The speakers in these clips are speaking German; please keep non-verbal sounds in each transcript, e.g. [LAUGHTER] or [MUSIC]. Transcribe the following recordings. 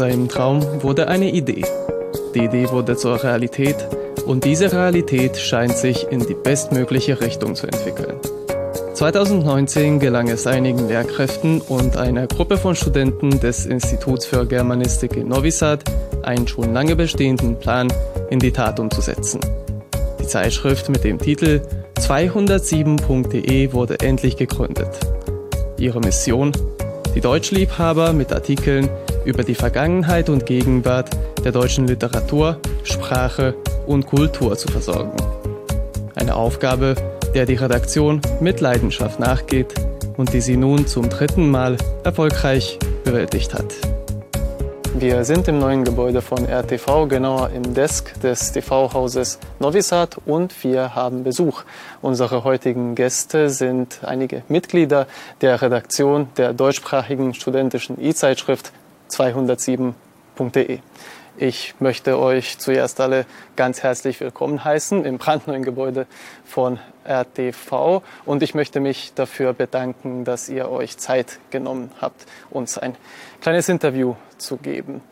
Einem Traum wurde eine Idee. Die Idee wurde zur Realität und diese Realität scheint sich in die bestmögliche Richtung zu entwickeln. 2019 gelang es einigen Lehrkräften und einer Gruppe von Studenten des Instituts für Germanistik in Novi Sad, einen schon lange bestehenden Plan in die Tat umzusetzen. Die Zeitschrift mit dem Titel 207.de wurde endlich gegründet. Ihre Mission? Die Deutschliebhaber mit Artikeln über die Vergangenheit und Gegenwart der deutschen Literatur, Sprache und Kultur zu versorgen. Eine Aufgabe, der die Redaktion mit Leidenschaft nachgeht und die sie nun zum dritten Mal erfolgreich bewältigt hat. Wir sind im neuen Gebäude von RTV, genauer im Desk des TV-Hauses Novi und wir haben Besuch. Unsere heutigen Gäste sind einige Mitglieder der Redaktion der deutschsprachigen studentischen E-Zeitschrift 207.de. Ich möchte euch zuerst alle ganz herzlich willkommen heißen im brandneuen Gebäude von RTV und ich möchte mich dafür bedanken, dass ihr euch Zeit genommen habt, uns ein kleines Interview zu geben.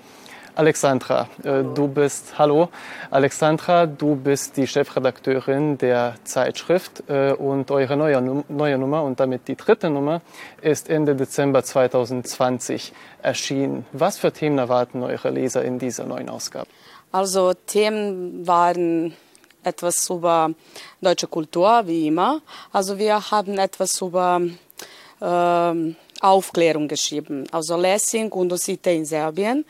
Alexandra, äh, du bist, hallo, Alexandra, du bist die Chefredakteurin der Zeitschrift äh, und eure neue, neue Nummer und damit die dritte Nummer ist Ende Dezember 2020 erschienen. Was für Themen erwarten eure Leser in dieser neuen Ausgabe? Also Themen waren etwas über deutsche Kultur, wie immer. Also wir haben etwas über äh, Aufklärung geschrieben, also Lessing und Osite in Serbien.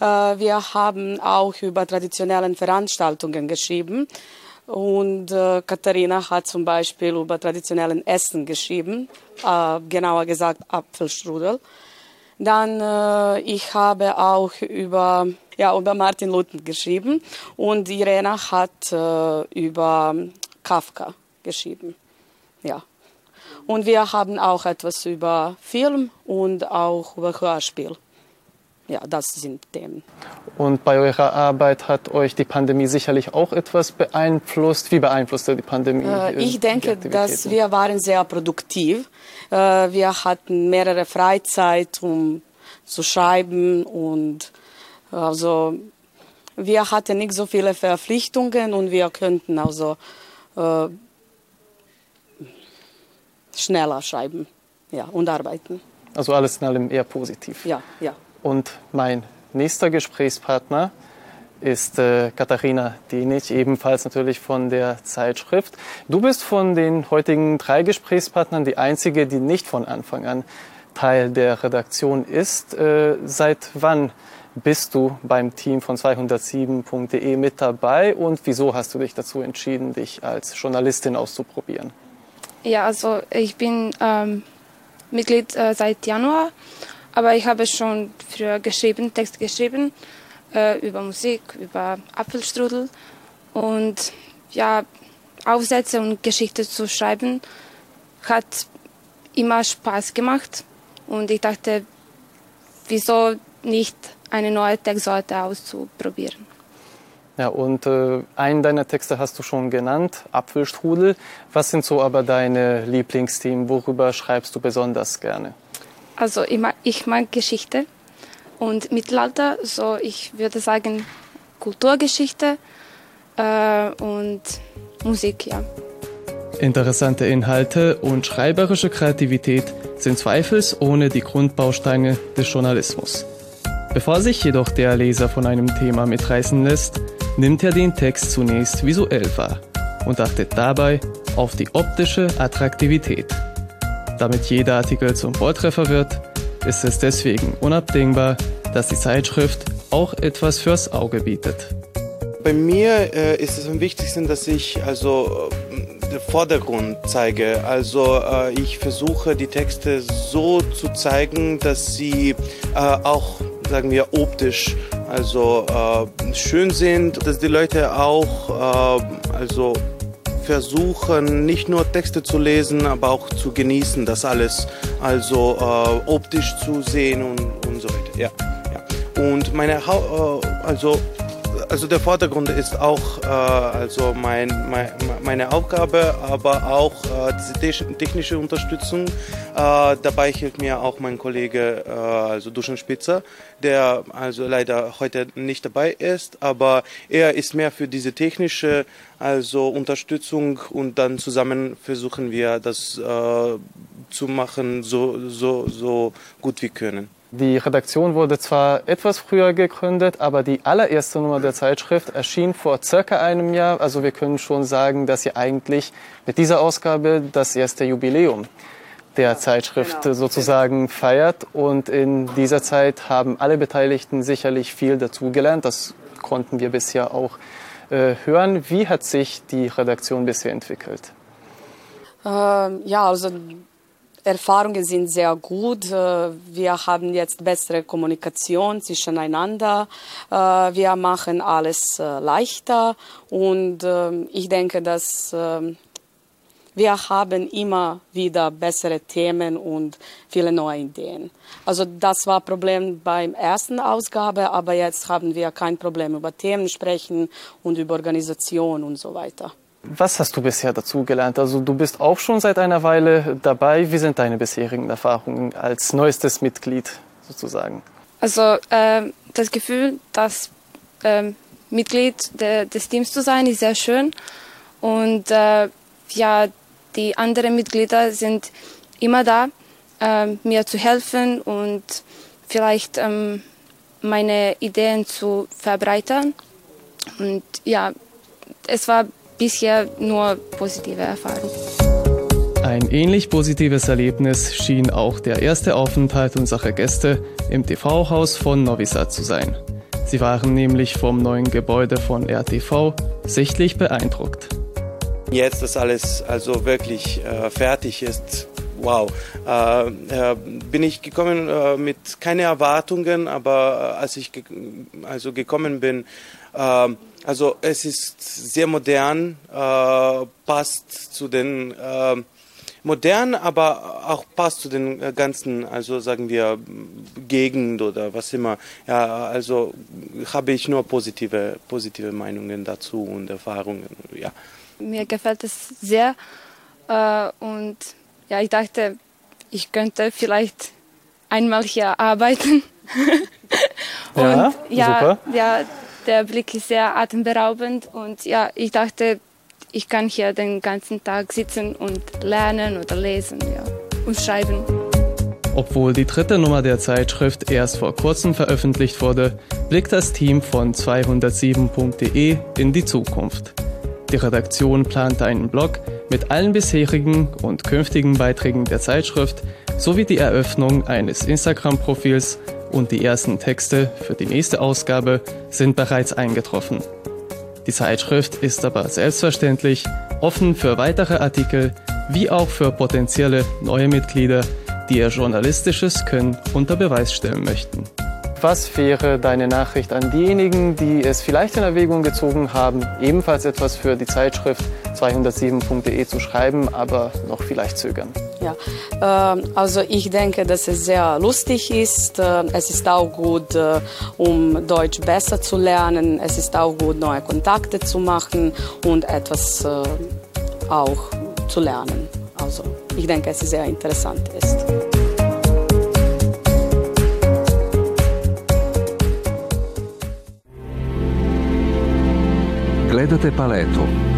Äh, wir haben auch über traditionelle Veranstaltungen geschrieben. Und äh, Katharina hat zum Beispiel über traditionellen Essen geschrieben, äh, genauer gesagt Apfelstrudel. Dann äh, ich habe auch über ja über Martin Luther geschrieben und Irena hat äh, über Kafka geschrieben. Ja. Und wir haben auch etwas über Film und auch über Hörspiel ja, das sind Themen. Und bei eurer Arbeit hat euch die Pandemie sicherlich auch etwas beeinflusst. Wie beeinflusste die Pandemie? Äh, ich denke, dass wir waren sehr produktiv. Äh, wir hatten mehrere Freizeit, um zu schreiben und also wir hatten nicht so viele Verpflichtungen und wir könnten also äh, schneller schreiben ja, und arbeiten. Also alles in allem eher positiv. Ja, ja. Und mein nächster Gesprächspartner ist äh, Katharina Denic, ebenfalls natürlich von der Zeitschrift. Du bist von den heutigen drei Gesprächspartnern die einzige, die nicht von Anfang an Teil der Redaktion ist. Äh, seit wann bist du beim Team von 207.de mit dabei und wieso hast du dich dazu entschieden, dich als Journalistin auszuprobieren? Ja, also ich bin ähm, Mitglied äh, seit Januar aber ich habe schon früher geschrieben, Text geschrieben äh, über Musik, über Apfelstrudel und ja, Aufsätze und Geschichte zu schreiben hat immer Spaß gemacht und ich dachte, wieso nicht eine neue Textsorte auszuprobieren. Ja, und äh, einen deiner Texte hast du schon genannt, Apfelstrudel. Was sind so aber deine Lieblingsthemen? Worüber schreibst du besonders gerne? Also ich mag, ich mag Geschichte und Mittelalter, so ich würde sagen Kulturgeschichte äh, und Musik, ja. Interessante Inhalte und schreiberische Kreativität sind zweifelsohne die Grundbausteine des Journalismus. Bevor sich jedoch der Leser von einem Thema mitreißen lässt, nimmt er den Text zunächst visuell wahr und achtet dabei auf die optische Attraktivität. Damit jeder Artikel zum Volltreffer wird, ist es deswegen unabdingbar, dass die Zeitschrift auch etwas fürs Auge bietet. Bei mir äh, ist es am wichtigsten, dass ich also äh, den Vordergrund zeige. Also äh, ich versuche die Texte so zu zeigen, dass sie äh, auch, sagen wir, optisch also äh, schön sind, dass die Leute auch äh, also versuchen, nicht nur Texte zu lesen, aber auch zu genießen, das alles also äh, optisch zu sehen und, und so weiter. Ja, ja. Und meine, ha äh, also also der Vordergrund ist auch äh, also mein, mein, meine Aufgabe, aber auch äh, diese technische Unterstützung. Äh, dabei hilft mir auch mein Kollege, äh, also Duschen Spitzer, der also leider heute nicht dabei ist, aber er ist mehr für diese technische also Unterstützung und dann zusammen versuchen wir das äh, zu machen, so, so, so gut wir können. Die Redaktion wurde zwar etwas früher gegründet, aber die allererste Nummer der Zeitschrift erschien vor circa einem Jahr. Also wir können schon sagen, dass sie eigentlich mit dieser Ausgabe das erste Jubiläum der Zeitschrift genau. sozusagen feiert. Und in dieser Zeit haben alle Beteiligten sicherlich viel dazugelernt. Das konnten wir bisher auch äh, hören. Wie hat sich die Redaktion bisher entwickelt? Ähm, ja, also Erfahrungen sind sehr gut. Äh, wir haben jetzt bessere Kommunikation zwischeneinander. Äh, wir machen alles äh, leichter und ähm, ich denke, dass ähm, wir haben immer wieder bessere Themen und viele neue Ideen. Also das war Problem beim ersten Ausgabe, aber jetzt haben wir kein Problem über Themen sprechen und über Organisation und so weiter. Was hast du bisher dazu gelernt? Also du bist auch schon seit einer Weile dabei. Wie sind deine bisherigen Erfahrungen als neuestes Mitglied sozusagen? Also äh, das Gefühl, dass äh, Mitglied de, des Teams zu sein, ist sehr schön. Und äh, ja, die anderen Mitglieder sind immer da, äh, mir zu helfen und vielleicht ähm, meine Ideen zu verbreitern. Und ja, es war bisher nur positive Erfahrungen. Ein ähnlich positives Erlebnis schien auch der erste Aufenthalt unserer Gäste im TV-Haus von Novi Sad zu sein. Sie waren nämlich vom neuen Gebäude von RTV sichtlich beeindruckt. Jetzt, dass alles also wirklich äh, fertig ist, wow. Äh, äh, bin ich gekommen äh, mit keine Erwartungen, aber äh, als ich ge also gekommen bin, ähm, also es ist sehr modern, äh, passt zu den äh, modern, aber auch passt zu den äh, ganzen, also sagen wir Gegend oder was immer. Ja, also habe ich nur positive positive Meinungen dazu und Erfahrungen. Ja. Mir gefällt es sehr äh, und ja, ich dachte, ich könnte vielleicht einmal hier arbeiten. [LAUGHS] und ja, ja, super. ja, der Blick ist sehr atemberaubend und ja, ich dachte, ich kann hier den ganzen Tag sitzen und lernen oder lesen ja, und schreiben. Obwohl die dritte Nummer der Zeitschrift erst vor kurzem veröffentlicht wurde, blickt das Team von 207.de in die Zukunft. Die Redaktion plant einen Blog mit allen bisherigen und künftigen Beiträgen der Zeitschrift sowie die Eröffnung eines Instagram-Profils und die ersten Texte für die nächste Ausgabe sind bereits eingetroffen. Die Zeitschrift ist aber selbstverständlich offen für weitere Artikel wie auch für potenzielle neue Mitglieder, die ihr journalistisches Können unter Beweis stellen möchten. Was wäre deine Nachricht an diejenigen, die es vielleicht in Erwägung gezogen haben, ebenfalls etwas für die Zeitschrift 207.de zu schreiben, aber noch vielleicht zögern? Ja, äh, also ich denke, dass es sehr lustig ist. Äh, es ist auch gut, äh, um Deutsch besser zu lernen. Es ist auch gut, neue Kontakte zu machen und etwas äh, auch zu lernen. Also ich denke, es ist sehr interessant ist. Gledate paletu.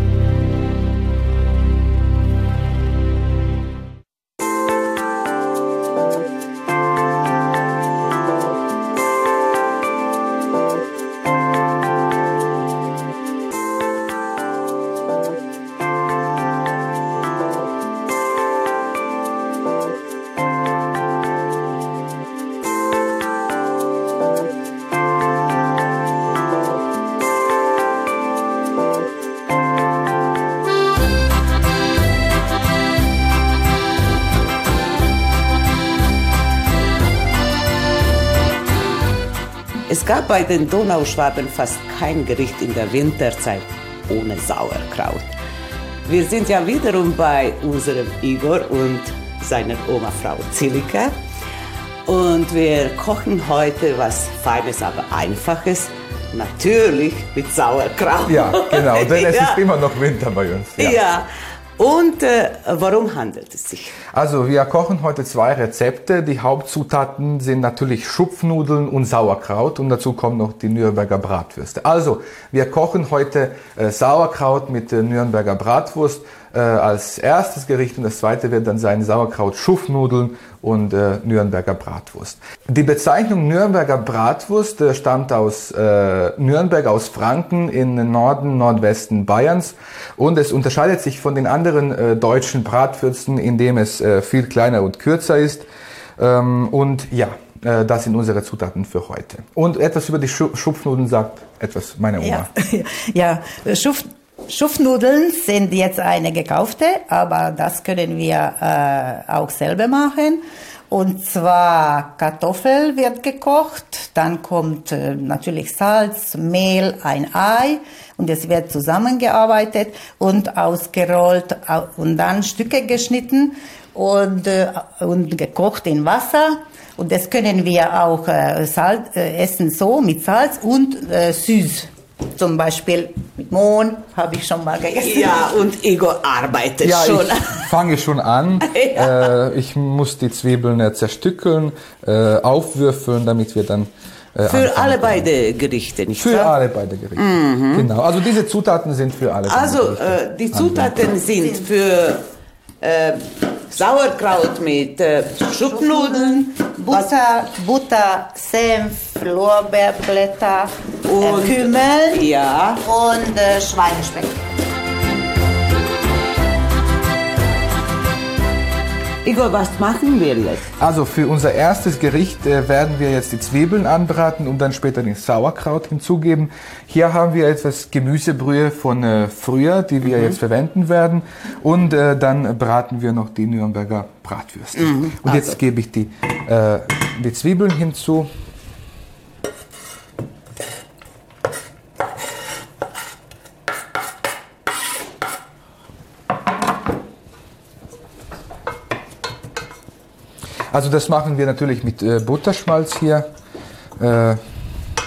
Es gab bei den Donauschwaben fast kein Gericht in der Winterzeit ohne Sauerkraut. Wir sind ja wiederum bei unserem Igor und seiner Oma Frau Zilika. Und wir kochen heute was Feines, aber Einfaches. Natürlich mit Sauerkraut. Ja, genau, denn es [LAUGHS] Ja. ist immer noch Winter bei uns. Ja. Und äh, worum handelt es sich? Also wir kochen heute zwei Rezepte. Die Hauptzutaten sind natürlich Schupfnudeln und Sauerkraut und dazu kommen noch die Nürnberger Bratwürste. Also wir kochen heute äh, Sauerkraut mit äh, Nürnberger Bratwurst äh, als erstes Gericht und das zweite wird dann sein Sauerkraut Schupfnudeln und äh, Nürnberger Bratwurst. Die Bezeichnung Nürnberger Bratwurst äh, stammt aus äh, Nürnberg, aus Franken in Norden, Nordwesten Bayerns und es unterscheidet sich von den anderen äh, deutschen Bratwürsten, indem es äh, viel kleiner und kürzer ist. Ähm, und ja, äh, das sind unsere Zutaten für heute. Und etwas über die Schu Schupfnudeln sagt etwas meine Oma. Ja, [LAUGHS] ja Schuf, Schufnudeln sind jetzt eine gekaufte, aber das können wir äh, auch selber machen. Und zwar Kartoffel wird gekocht, dann kommt äh, natürlich Salz, Mehl, ein Ei und es wird zusammengearbeitet und ausgerollt au- und dann Stücke geschnitten und, äh, und gekocht in Wasser. Und das können wir auch äh, Salz, äh, essen so mit Salz und äh, süß. Zum Beispiel mit Mohn habe ich schon mal gegessen. Ja, und Igor arbeitet Ja, schon. ich [LAUGHS] fange schon an. äh, ich muss die Zwiebeln äh, zerstückeln, äh, aufwürfeln, damit wir dann äh, Für alle können. beide Gerichte, nicht Für wahr? alle beide Gerichte. Genau. Also diese Zutaten sind für alle. Also, äh, die Zutaten sind für äh, Sauerkraut mit äh, Schupfnudeln, Butter, Butter, Senf, Lorbeerblätter, Und- äh, Kümmel ja, und äh, Schweinespeck. Igor, was machen wir jetzt? Also für unser erstes Gericht äh, werden wir jetzt die Zwiebeln anbraten und dann später den Sauerkraut hinzugeben. Hier haben wir etwas Gemüsebrühe von äh, früher, die wir jetzt verwenden werden. Und äh, dann braten wir noch die Nürnberger Bratwürste. Und jetzt gebe ich die, äh, die Zwiebeln hinzu. Also das machen wir natürlich mit äh, Butterschmalz hier, äh,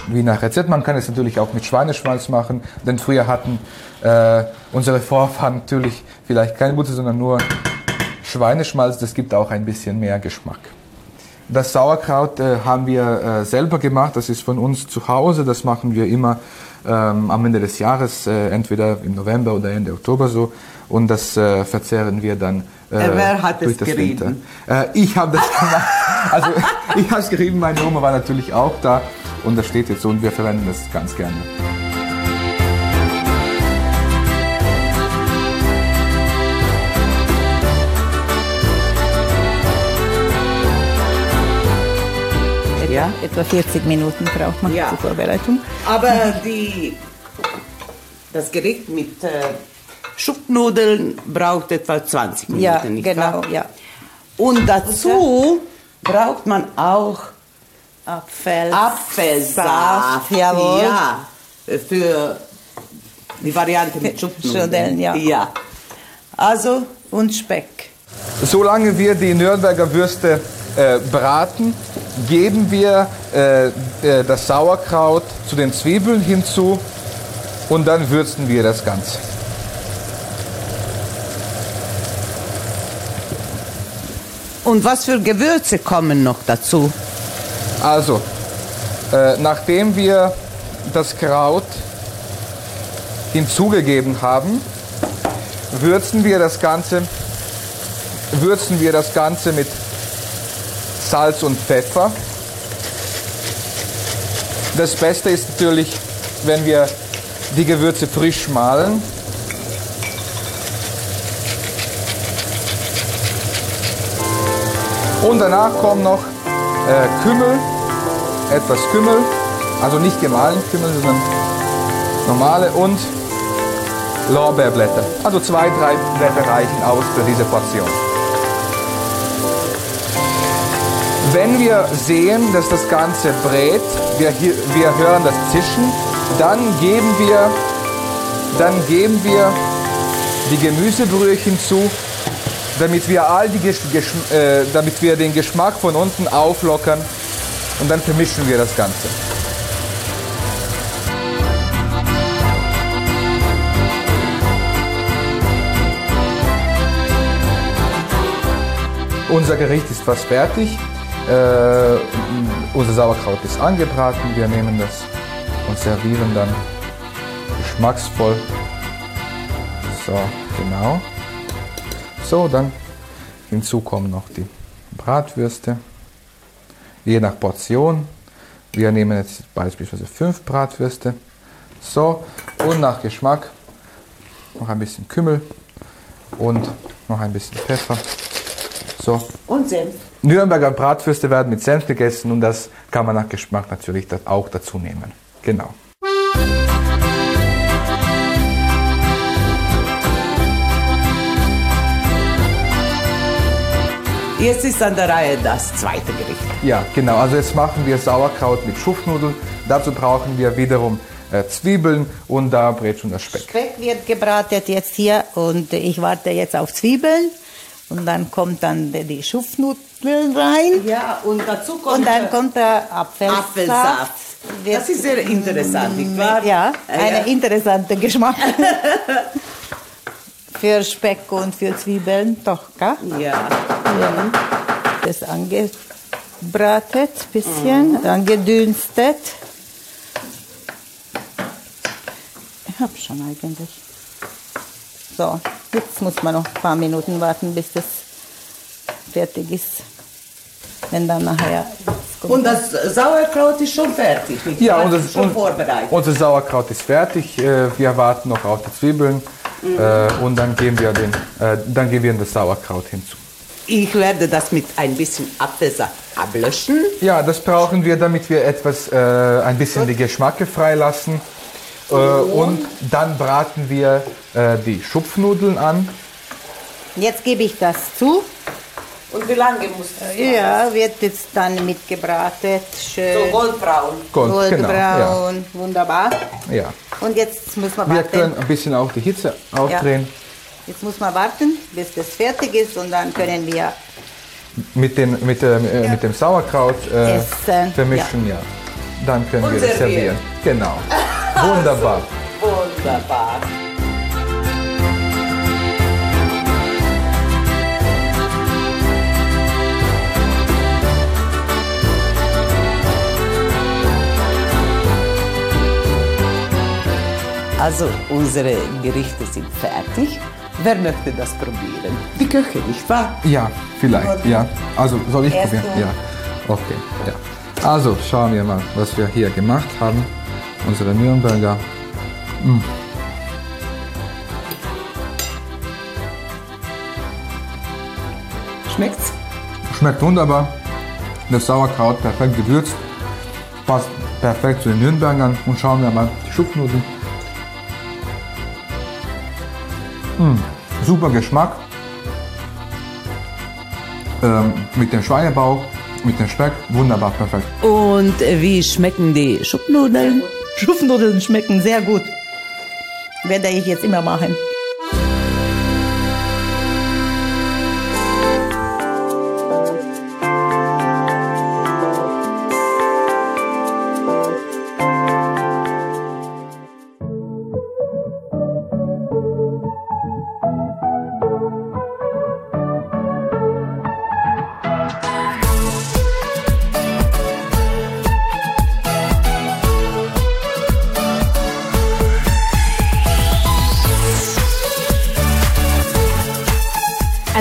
wie nach Rezept. Man kann es natürlich auch mit Schweineschmalz machen, denn früher hatten äh, unsere Vorfahren natürlich vielleicht keine Butter, sondern nur Schweineschmalz. Das gibt auch ein bisschen mehr Geschmack. Das Sauerkraut äh, haben wir äh, selber gemacht. Das ist von uns zu Hause. Das machen wir immer ähm, am Ende des Jahres, äh, entweder im November oder Ende Oktober so. Und das verzehren wir dann wer hat durch es? Winter. Äh, ich habe das gemacht. [LAUGHS] Also ich habe es gerieben. Meine Oma war natürlich auch da. Und das steht jetzt so und wir verwenden das ganz gerne. Ja. Etwa 40 Minuten braucht man Ja. zur Vorbereitung. Aber die, das Gericht mit äh, Schupfnudeln braucht etwa 20 Minuten, Ja, nicht genau, wahr? ja. Und dazu braucht man auch Apfel. Apfelsaft. jawohl. Ja, für die Variante mit Schupfnudeln. Ja. ja. Also, Und Speck. Solange wir die Nürnberger Würste äh, braten, geben wir äh, äh, das Sauerkraut zu den Zwiebeln hinzu und dann würzen wir das Ganze. Und was für Gewürze kommen noch dazu? Also, äh, nachdem wir das Kraut hinzugegeben haben, würzen wir das Ganze, würzen wir das Ganze mit Salz und Pfeffer. Das Beste ist natürlich, wenn wir die Gewürze frisch mahlen. Und danach kommen noch äh, Kümmel, etwas Kümmel, also nicht gemahlen Kümmel, sondern normale und Lorbeerblätter. Also zwei, drei Blätter reichen aus für diese Portion. Wenn wir sehen, dass das Ganze brät, wir, wir hören das Zischen, dann geben wir, dann geben wir die Gemüsebrühe hinzu damit wir, all die Gesch äh, damit wir den Geschmack von unten auflockern und dann vermischen wir das Ganze. Unser Gericht ist fast fertig. Äh, unser Sauerkraut ist angebraten. Wir nehmen das und servieren dann geschmacksvoll. So, genau. So, dann hinzu kommen noch die Bratwürste. Je nach Portion. Wir nehmen jetzt beispielsweise fünf Bratwürste. So, und nach Geschmack noch ein bisschen Kümmel und noch ein bisschen Pfeffer. So. Und Senf. Nürnberger Bratwürste werden mit Senf gegessen und das kann man nach Geschmack natürlich auch dazu nehmen. Genau. Jetzt ist an der Reihe das zweite Gericht. Ja, genau. Also jetzt machen wir Sauerkraut mit Schupfnudeln. Dazu brauchen wir wiederum äh, Zwiebeln und da brät schon das Speck. Speck wird gebraten jetzt hier und ich warte jetzt auf Zwiebeln. Und dann kommt dann die Schupfnudeln rein. Ja, und dazu kommt, und dann kommt der Apfelsaft. Apfelsaft. Das ist sehr interessant, nicht wahr? Ja, ein interessanter Geschmack. [LAUGHS] für Speck und für Zwiebeln, doch, gell? Ja. ja. Das angebratet, bisschen, mhm. angedünstet. Ich habe schon eigentlich. So, jetzt muss man noch ein paar Minuten warten, bis das fertig ist. Wenn dann nachher. Und das Sauerkraut ist schon fertig. Ja, unser, schon vorbereitet. unser Sauerkraut ist fertig. Äh, wir warten noch auf die Zwiebeln mhm. und dann geben, wir den, äh, dann geben wir das Sauerkraut hinzu. Ich werde das mit ein bisschen Apfelsaft ablöschen. Ja, das brauchen wir, damit wir etwas, ein bisschen die Geschmacke freilassen. Äh, und dann braten wir äh, die Schupfnudeln an. Jetzt gebe ich das zu. Und wie lange muss das? Ja, wird jetzt dann mitgebraten. Schön. So goldbraun. Gold, goldbraun, genau, ja. wunderbar. Ja. Und jetzt muss man warten. Wir können ein bisschen auch die Hitze aufdrehen. Ja. Jetzt muss man warten, bis das fertig ist und dann können wir mit, den, mit, äh, ja. mit dem Sauerkraut äh, vermischen. Ja. Dann können und wir das servieren. Genau. [LAUGHS] Wunderbar. Wunderbar. Also, unsere Gerichte sind fertig. Wer möchte das probieren? Die Köche, nicht wahr? Ja, vielleicht. Ja. Also, soll ich probieren? Ja. Okay. Ja. Also, schauen wir mal, was wir hier gemacht haben unsere Nürnberger. Mm. Schmeckt's? Schmeckt wunderbar. Das Sauerkraut perfekt gewürzt. Passt perfekt zu den Nürnbergern. Und schauen wir mal die Schupfnudeln. Mm. Super Geschmack. Ähm, mit dem Schweinebauch, mit dem Speck. Wunderbar, perfekt. Und wie schmecken die Schupfnudeln? Schupfnudeln schmecken sehr gut. Werde ich jetzt immer machen.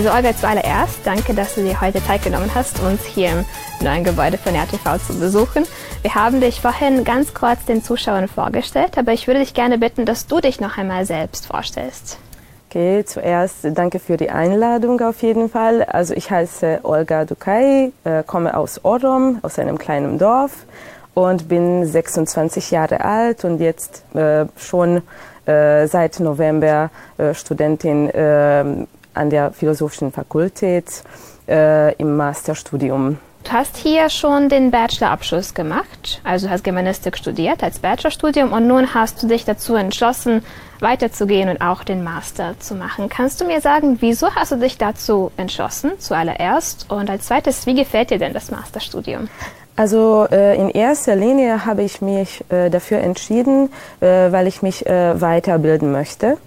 Also Olga, zuallererst danke, dass du dir heute Zeit genommen hast, uns hier im neuen Gebäude von RTV zu besuchen. Wir haben dich vorhin ganz kurz den Zuschauern vorgestellt, aber ich würde dich gerne bitten, dass du dich noch einmal selbst vorstellst. Okay, zuerst danke für die Einladung auf jeden Fall. Also ich heiße Olga Dukai, äh, komme aus Orom, aus einem kleinen Dorf und bin 26 Jahre alt und jetzt äh, schon äh, seit November äh, Studentin ähm, an der Philosophischen Fakultät äh, im Masterstudium Du hast hier schon den Bachelorabschluss gemacht, also hast Germanistik studiert als Bachelorstudium und nun hast du dich dazu entschlossen, weiterzugehen und auch den Master zu machen. Kannst du mir sagen, wieso hast du dich dazu entschlossen, zuallererst? Und als zweites, wie gefällt dir denn das Masterstudium? Also äh, in erster Linie habe ich mich äh, dafür entschieden, äh, weil ich mich äh, weiterbilden möchte.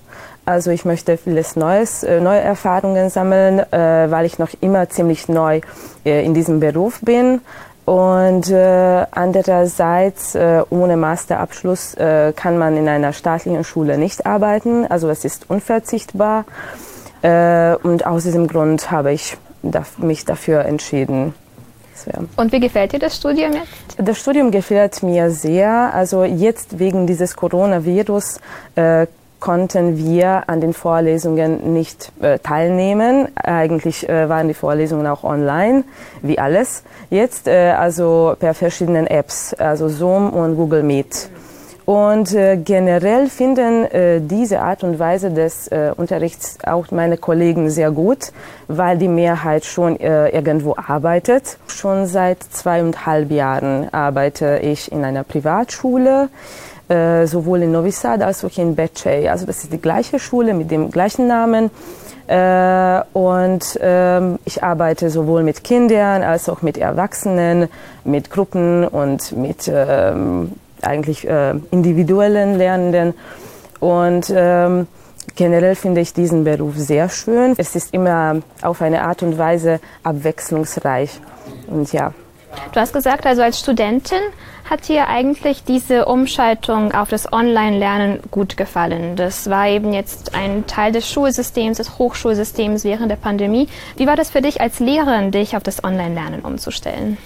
Also ich möchte vieles Neues, äh, neue Erfahrungen sammeln, äh, weil ich noch immer ziemlich neu äh, in diesem Beruf bin. Und andererseits, ohne Masterabschluss kann man in einer staatlichen Schule nicht arbeiten. Also es ist unverzichtbar. Und aus diesem Grund habe ich mich dafür entschieden. Und wie gefällt dir das Studium jetzt? Das Studium gefällt mir sehr. Also jetzt wegen dieses Coronavirus äh, konnten wir an den Vorlesungen nicht äh, teilnehmen. Eigentlich äh, waren die Vorlesungen auch online, wie alles. Jetzt äh, also per verschiedenen Apps, also Zoom und Google Meet. Und äh, generell finden äh, diese Art und Weise des äh, Unterrichts auch meine Kollegen sehr gut, weil die Mehrheit schon irgendwo arbeitet. Schon seit zweieinhalb Jahren arbeite ich in einer Privatschule. Äh, sowohl in Novi Sad als auch in Becce. Also das ist die gleiche Schule mit dem gleichen Namen. Äh, und ähm, ich arbeite sowohl mit Kindern als auch mit Erwachsenen, mit Gruppen und mit ähm, eigentlich äh, individuellen Lernenden. Und ähm, generell finde ich diesen Beruf sehr schön. Es ist immer auf eine Art und Weise abwechslungsreich. Und ja. Du hast gesagt, also als Studentin hat dir eigentlich diese Umschaltung auf das Online-Lernen gut gefallen? Das war eben jetzt ein Teil des Schulsystems, des Hochschulsystems während der Pandemie. Wie war das für dich als Lehrerin, dich auf das Online-Lernen umzustellen?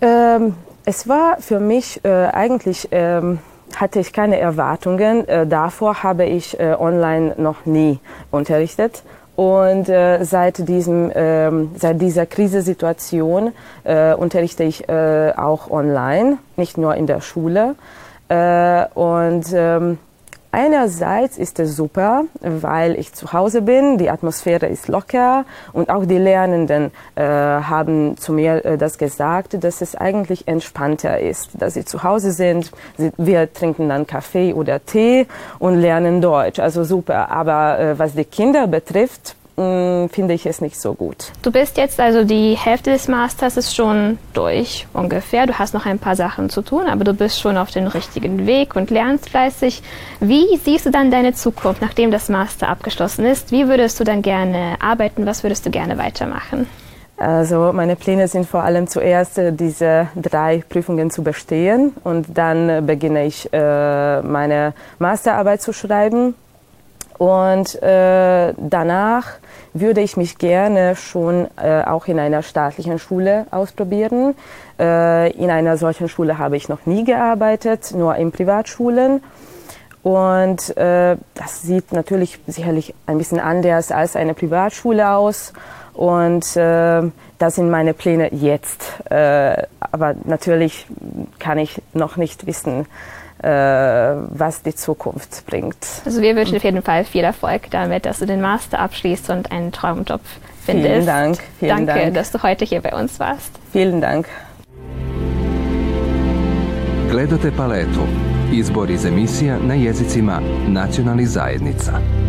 Ähm, es war für mich äh, eigentlich, ähm, hatte ich keine Erwartungen. Äh, davor habe ich äh, online noch nie unterrichtet. Und äh, seit, diesem, ähm, seit dieser Krisensituation äh, unterrichte ich äh, auch online, nicht nur in der Schule. Äh, und ähm, Einerseits ist es super, weil ich zu Hause bin, die Atmosphäre ist locker und auch die Lernenden äh, haben zu mir äh, das gesagt, dass es eigentlich entspannter ist, dass sie zu Hause sind. Sie, wir trinken dann Kaffee oder Tee und lernen Deutsch. Also super. Aber äh, was die Kinder betrifft, finde ich es nicht so gut. Du bist jetzt also die Hälfte des Masters ist schon durch ungefähr. Du hast noch ein paar Sachen zu tun, aber du bist schon auf dem richtigen Weg und lernst fleißig. Wie siehst du dann deine Zukunft, nachdem das Master abgeschlossen ist? Wie würdest du dann gerne arbeiten? Was würdest du gerne weitermachen? Also meine Pläne sind vor allem zuerst äh, diese drei Prüfungen zu bestehen und dann beginne ich äh, meine Masterarbeit zu schreiben und äh, danach würde ich mich gerne schon äh, auch in einer staatlichen Schule ausprobieren. Äh, in einer solchen Schule habe ich noch nie gearbeitet, nur in Privatschulen. Und äh, das sieht natürlich sicherlich ein bisschen anders als eine Privatschule aus. Und äh, das sind meine Pläne jetzt. Äh, aber natürlich kann ich noch nicht wissen, was die Zukunft bringt. Also wir wünschen auf jeden Fall viel Erfolg damit, dass du den Master abschließt und einen Traumjob findest. Vielen Dank. Vielen Danke, Dank. dass du heute hier bei uns warst. Vielen Dank. Gledate paletu. Izbor iz emisija na jezicima nacionalnih zajednica.